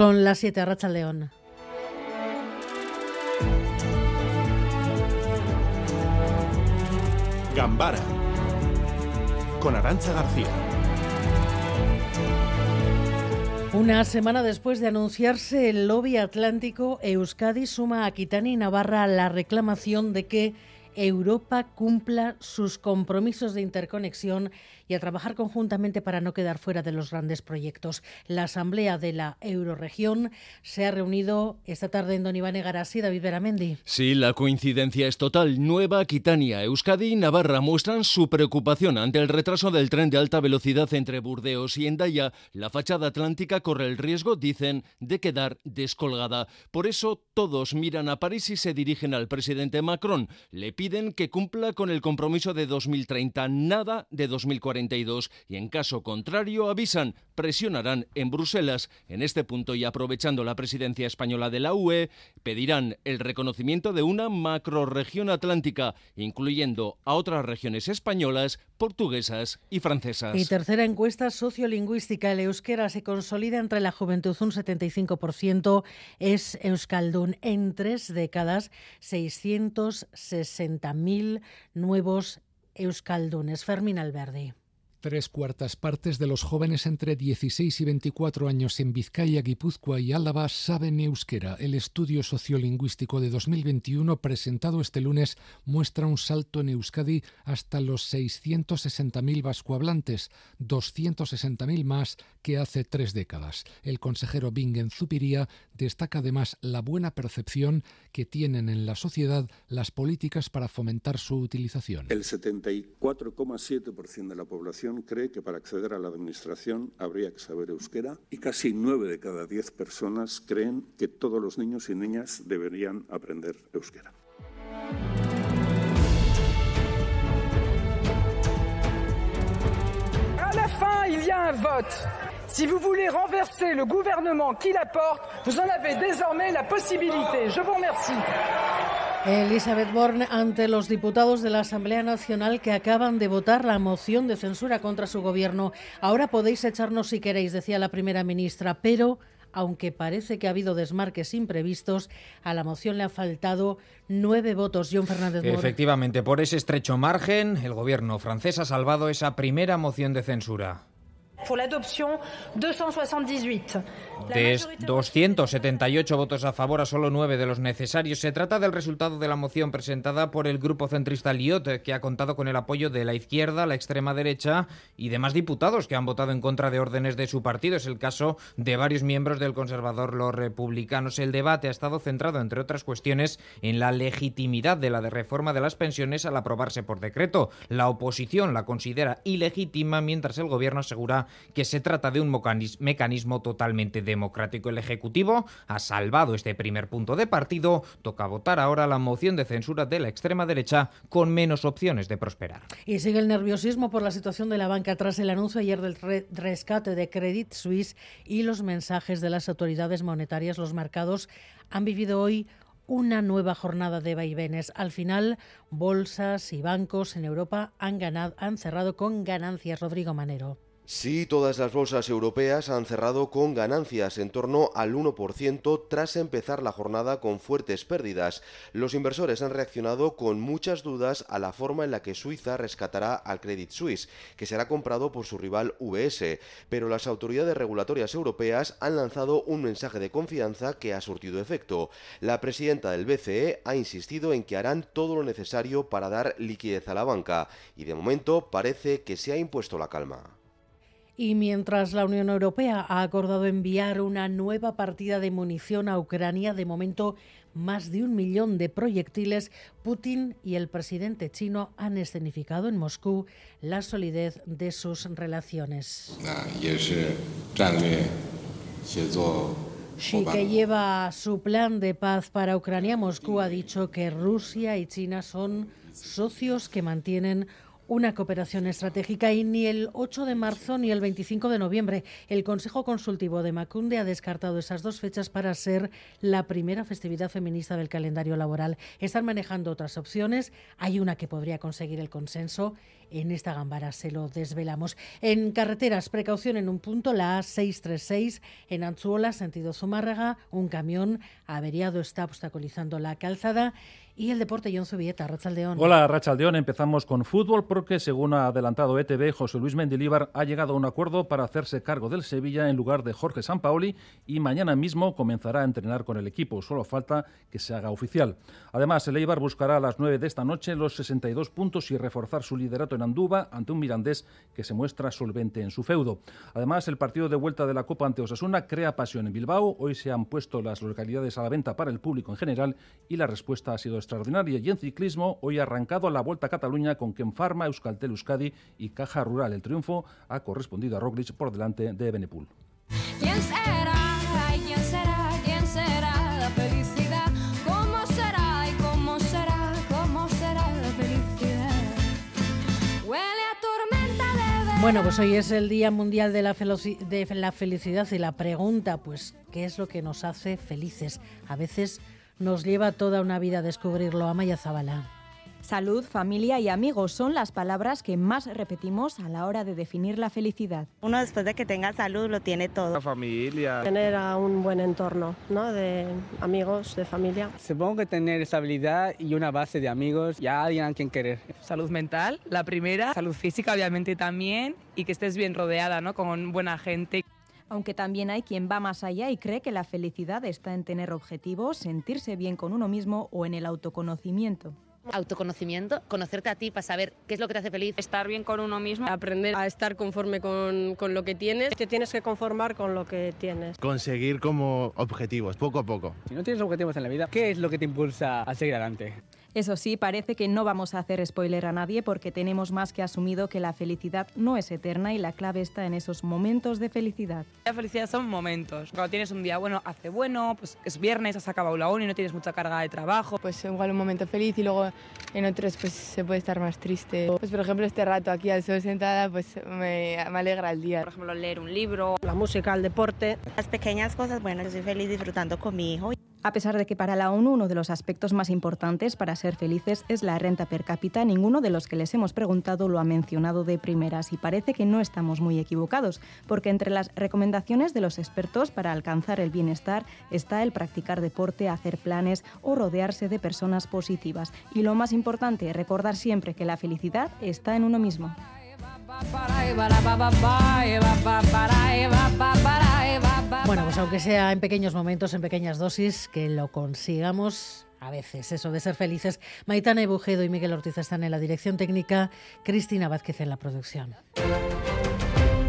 Son las 7 a Racha León. Gambara con Arancha García. Una semana después de anunciarse el lobby atlántico, Euskadi suma a Aquitania y Navarra la reclamación de que Europa cumpla sus compromisos de interconexión y a trabajar conjuntamente para no quedar fuera de los grandes proyectos. La Asamblea de la Euroregión se ha reunido esta tarde en Don Iván Egarasi, David Beramendi. Sí, la coincidencia es total. Nueva Aquitania, Euskadi y Navarra muestran su preocupación ante el retraso del tren de alta velocidad entre Burdeos y Endaya. La fachada atlántica corre el riesgo, dicen, de quedar descolgada. Por eso todos miran a París y se dirigen al presidente Macron. Le piden que cumpla con el compromiso de 2030, nada de 2040 y en caso contrario avisan, presionarán en Bruselas. En este punto y aprovechando la presidencia española de la UE, pedirán el reconocimiento de una macroregión atlántica, incluyendo a otras regiones españolas, portuguesas y francesas. Y tercera encuesta sociolingüística, el euskera se consolida entre la juventud, un 75% es euskaldun. En tres décadas, 660.000 nuevos euskaldunes. Fermín Alberdi. Tres cuartas partes de los jóvenes entre 16 y 24 años en Vizcaya, Guipúzcoa y Álava saben euskera. El estudio sociolingüístico de 2021 presentado este lunes muestra un salto en Euskadi hasta los 660.000 vascohablantes, 260.000 más que hace tres décadas. El consejero Bingen Zupiría destaca además la buena percepción que tienen en la sociedad las políticas para fomentar su utilización. El 74,7% de la población cree que para acceder a la administración habría que saber euskera y casi nueve de cada diez personas creen que todos los niños y niñas deberían aprender euskera. À la fin, il y a un vote. Si vous voulez renverser le gouvernement qui la porte, vous en avez désormais la possibilité. Je vous remercie. Elizabeth Borne ante los diputados de la Asamblea Nacional que acaban de votar la moción de censura contra su gobierno. Ahora podéis echarnos si queréis, decía la primera ministra, pero aunque parece que ha habido desmarques imprevistos, a la moción le ha faltado nueve votos. John Fernández Efectivamente, por ese estrecho margen, el gobierno francés ha salvado esa primera moción de censura. Pour l'adoption, 278. De 278 votos a favor a solo 9 de los necesarios. Se trata del resultado de la moción presentada por el grupo centrista Liot, que ha contado con el apoyo de la izquierda, la extrema derecha y demás diputados que han votado en contra de órdenes de su partido. Es el caso de varios miembros del conservador, los republicanos. El debate ha estado centrado, entre otras cuestiones, en la legitimidad de la reforma de las pensiones al aprobarse por decreto. La oposición la considera ilegítima, mientras el gobierno asegura que se trata de un mecanismo totalmente democrático. El Ejecutivo ha salvado este primer punto de partido. Toca votar ahora la moción de censura de la extrema derecha con menos opciones de prosperar. Y sigue el nerviosismo por la situación de la banca tras el anuncio ayer del rescate de Credit Suisse y los mensajes de las autoridades monetarias. Los mercados han vivido hoy una nueva jornada de vaivenes. Al final, bolsas y bancos en Europa han, cerrado con ganancias. Rodrigo Manero. Sí, todas las bolsas europeas han cerrado con ganancias en torno al 1% tras empezar la jornada con fuertes pérdidas. Los inversores han reaccionado con muchas dudas a la forma en la que Suiza rescatará al Credit Suisse, que será comprado por su rival VS, pero las autoridades regulatorias europeas han lanzado un mensaje de confianza que ha surtido efecto. La presidenta del BCE ha insistido en que harán todo lo necesario para dar liquidez a la banca y de momento parece que se ha impuesto la calma. Y mientras la Unión Europea ha acordado enviar una nueva partida de munición a Ucrania, de momento más de un millón de proyectiles, Putin y el presidente chino han escenificado en Moscú la solidez de sus relaciones. Xi, que lleva su plan de paz para Ucrania, Moscú ha dicho que Rusia y China son socios que mantienen una cooperación estratégica y ni el 8 de marzo ni el 25 de noviembre. El Consejo Consultivo de Macunde ha descartado esas dos fechas para ser la primera festividad feminista del calendario laboral. Están manejando otras opciones. Hay una que podría conseguir el consenso. En esta gambara se lo desvelamos. En carreteras, precaución en un punto, la A636 en Anzuola, sentido Zumárraga. Un camión averiado está obstaculizando la calzada y el deporte, John Zubieta, Rachaldeón. Hola, Rachaldeón. Empezamos con fútbol porque, según ha adelantado ETV, José Luis Mendilíbar ha llegado a un acuerdo para hacerse cargo del Sevilla en lugar de Jorge Sampaoli y mañana mismo comenzará a entrenar con el equipo. Solo falta que se haga oficial. Además, el Eibar buscará a las 9 de esta noche los 62 puntos y reforzar su liderato en Andúba ante un Mirandés que se muestra solvente en su feudo. Además, el partido de vuelta de la Copa ante Osasuna crea pasión en Bilbao. Hoy se han puesto las localidades a la venta para el público en general y la respuesta ha sido extraordinaria. Y en ciclismo, hoy ha arrancado la Vuelta a Cataluña con Ken Pharma, Euskaltel Euskadi y Caja Rural. El triunfo ha correspondido a Roglic por delante de Benepul. ¿Quién será? ¿Quién será? ¿Quién será la felicidad? ¿Cómo será? ¿Y cómo será? ¿Cómo será la felicidad? Huele a tormenta de Bueno, pues hoy es el Día Mundial de la, de la Felicidad y la pregunta, pues, ¿qué es lo que nos hace felices? A veces nos lleva toda una vida a descubrirlo. Amaya Zabala. Salud, familia y amigos son las palabras que más repetimos a la hora de definir la felicidad. Uno después de que tenga salud lo tiene todo. La familia. Tener a un buen entorno, ¿no? De amigos, de familia. Supongo que tener estabilidad y una base de amigos y a alguien a quien querer. Salud mental, la primera. Salud física, obviamente también. Y que estés bien rodeada, ¿no? Con buena gente aunque también hay quien va más allá y cree que la felicidad está en tener objetivos, sentirse bien con uno mismo o en el autoconocimiento. Autoconocimiento, conocerte a ti para saber qué es lo que te hace feliz. Estar bien con uno mismo. Aprender a estar conforme con, con, lo que tienes. Te tienes que conformar con lo que tienes. Conseguir como objetivos, poco a poco. Si no tienes objetivos en la vida, ¿qué es lo que te impulsa a seguir adelante? Eso sí, parece que no vamos a hacer spoiler a nadie porque tenemos más que asumido que la felicidad no es eterna y la clave está en esos momentos de felicidad. La felicidad son momentos. Cuando tienes un día bueno, hace bueno, pues es viernes, has acabado la uni y no tienes mucha carga de trabajo. Pues igual un momento feliz y luego en otros pues se puede estar más triste. Pues por ejemplo este rato aquí al sol sentada pues me, me alegra el día. Por ejemplo leer un libro. La música, el deporte. Las pequeñas cosas, bueno, yo soy feliz disfrutando con mi hijo. A pesar de que para la ONU uno de los aspectos más importantes para ser felices es la renta per cápita, ninguno de los que les hemos preguntado lo ha mencionado de primeras y parece que no estamos muy equivocados, porque entre las recomendaciones de los expertos para alcanzar el bienestar está el practicar deporte, hacer planes o rodearse de personas positivas. Y lo más importante, recordar siempre que la felicidad está en uno mismo. Aunque sea en pequeños momentos, en pequeñas dosis, que lo consigamos a veces, eso de ser felices. Maitana Ebujedo y Miguel Ortiz están en la dirección técnica, Cristina Vázquez en la producción.